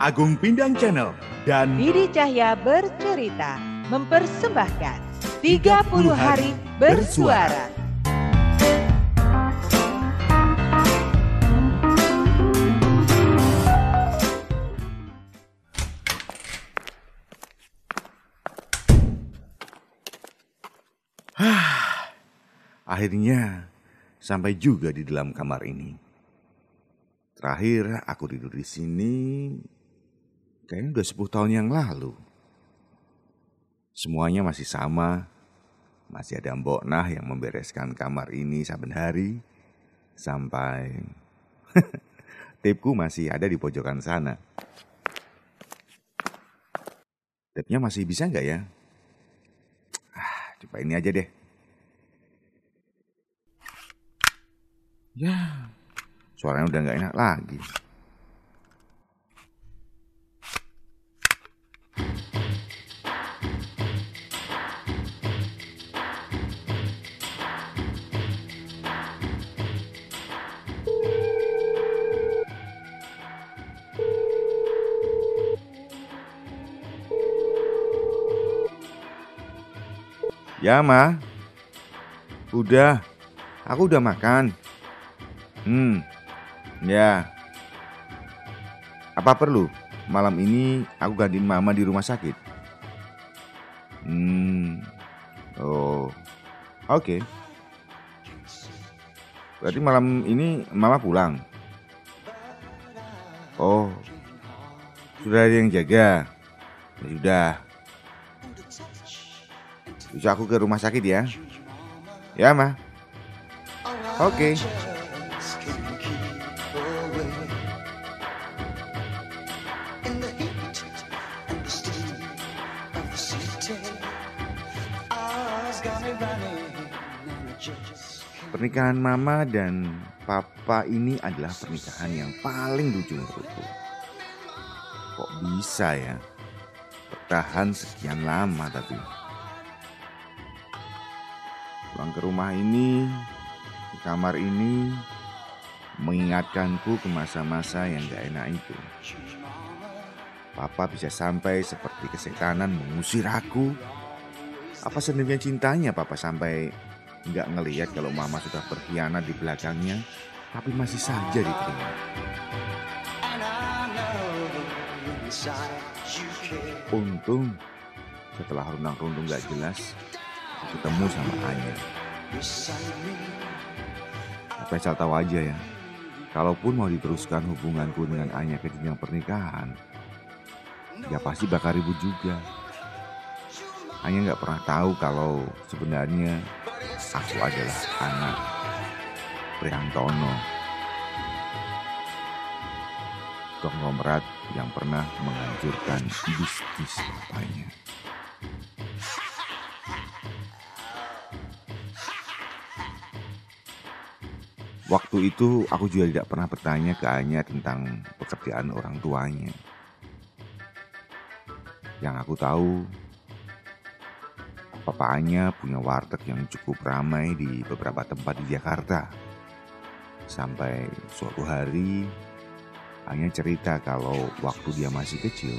Agung Pindang Channel dan Didi Cahya bercerita mempersembahkan 30 hari bersuara. Akhirnya sampai juga di dalam kamar ini. Terakhir aku tidur di sini kayaknya udah 10 tahun yang lalu. Semuanya masih sama. Masih ada Mbok Nah yang membereskan kamar ini saben hari sampai tipku masih ada di pojokan sana. Tipnya masih bisa nggak ya? Ah, coba ini aja deh. Ya, suaranya udah nggak enak lagi. Ya, Ma. Udah. Aku udah makan. Hmm. Ya. Apa perlu? Malam ini aku gantiin mama di rumah sakit. Hmm. Oh. Oke. Berarti malam ini mama pulang. Oh. Sudah ada yang jaga. Ya sudah. Bisa aku ke rumah sakit ya? Ya, Ma. Oke. Pernikahan mama dan papa ini adalah pernikahan yang paling lucu menurutku. Kok bisa ya? Bertahan sekian lama tapi. Pulang ke rumah ini, di kamar ini, mengingatkanku ke masa-masa yang gak enak itu. Papa bisa sampai seperti kesetanan mengusir aku. Apa sebenarnya cintanya papa sampai nggak ngelihat kalau mama sudah berkhianat di belakangnya, tapi masih saja diterima. Untung setelah runang-runtung gak jelas, ketemu sama Anya. Tapi asal tahu aja ya, kalaupun mau diteruskan hubunganku dengan Anya ke jenjang pernikahan, ya pasti bakal ribut juga. Anya nggak pernah tahu kalau sebenarnya aku adalah anak Priantono. Konglomerat yang pernah menghancurkan bisnis bapaknya. Waktu itu aku juga tidak pernah bertanya ke Anya tentang pekerjaan orang tuanya. Yang aku tahu, Papa Anya punya warteg yang cukup ramai di beberapa tempat di Jakarta. Sampai suatu hari, Anya cerita kalau waktu dia masih kecil,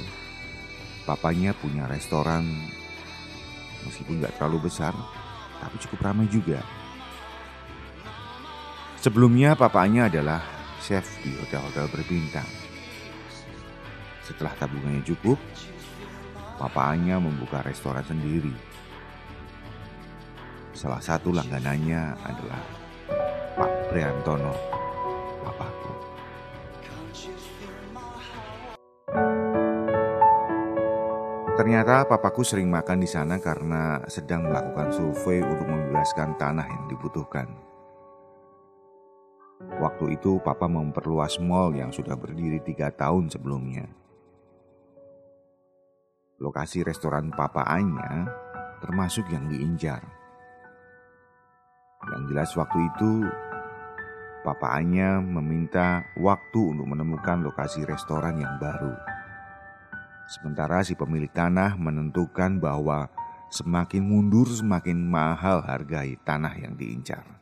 papanya punya restoran meskipun nggak terlalu besar, tapi cukup ramai juga. Sebelumnya papanya adalah chef di hotel-hotel berbintang. Setelah tabungannya cukup, papanya membuka restoran sendiri. Salah satu langganannya adalah Pak Priantono, papaku. Ternyata papaku sering makan di sana karena sedang melakukan survei untuk membebaskan tanah yang dibutuhkan. Waktu itu papa memperluas mall yang sudah berdiri tiga tahun sebelumnya. Lokasi restoran papa Anya termasuk yang diincar. Yang jelas waktu itu papa Anya meminta waktu untuk menemukan lokasi restoran yang baru. Sementara si pemilik tanah menentukan bahwa semakin mundur semakin mahal hargai tanah yang diincar.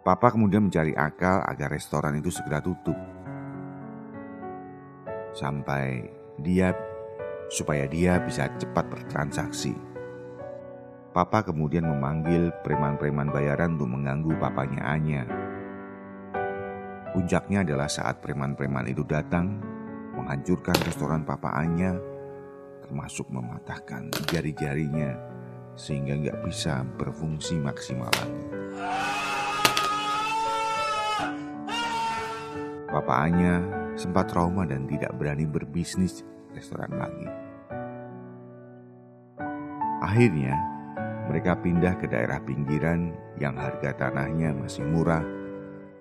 Papa kemudian mencari akal agar restoran itu segera tutup. sampai dia supaya dia bisa cepat bertransaksi. Papa kemudian memanggil preman-preman bayaran untuk mengganggu papanya Anya. Puncaknya adalah saat preman-preman itu datang, menghancurkan restoran Papa Anya, termasuk mematahkan jari-jarinya sehingga nggak bisa berfungsi maksimal lagi. Papa Anya sempat trauma dan tidak berani berbisnis restoran lagi. Akhirnya, mereka pindah ke daerah pinggiran yang harga tanahnya masih murah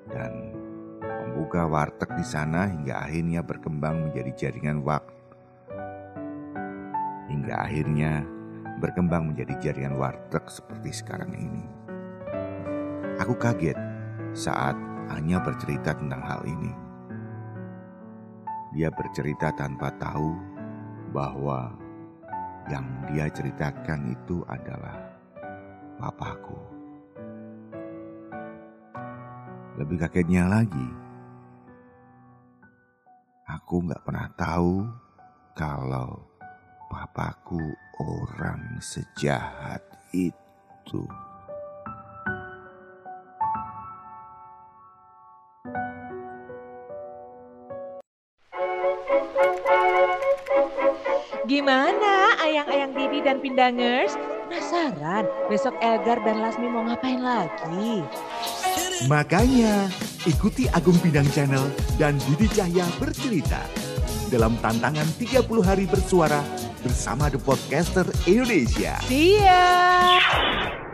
dan membuka warteg di sana hingga akhirnya berkembang menjadi jaringan waktu. Hingga akhirnya berkembang menjadi jaringan warteg seperti sekarang ini. Aku kaget saat hanya bercerita tentang hal ini. Dia bercerita tanpa tahu bahwa yang dia ceritakan itu adalah papaku. Lebih kagetnya lagi, aku nggak pernah tahu kalau papaku orang sejahat itu. Gimana ayang-ayang Didi dan Pindangers? Penasaran besok Elgar dan Lasmi mau ngapain lagi? Makanya ikuti Agung Pindang Channel dan Didi Cahya bercerita dalam tantangan 30 hari bersuara bersama The Podcaster Indonesia. Siap!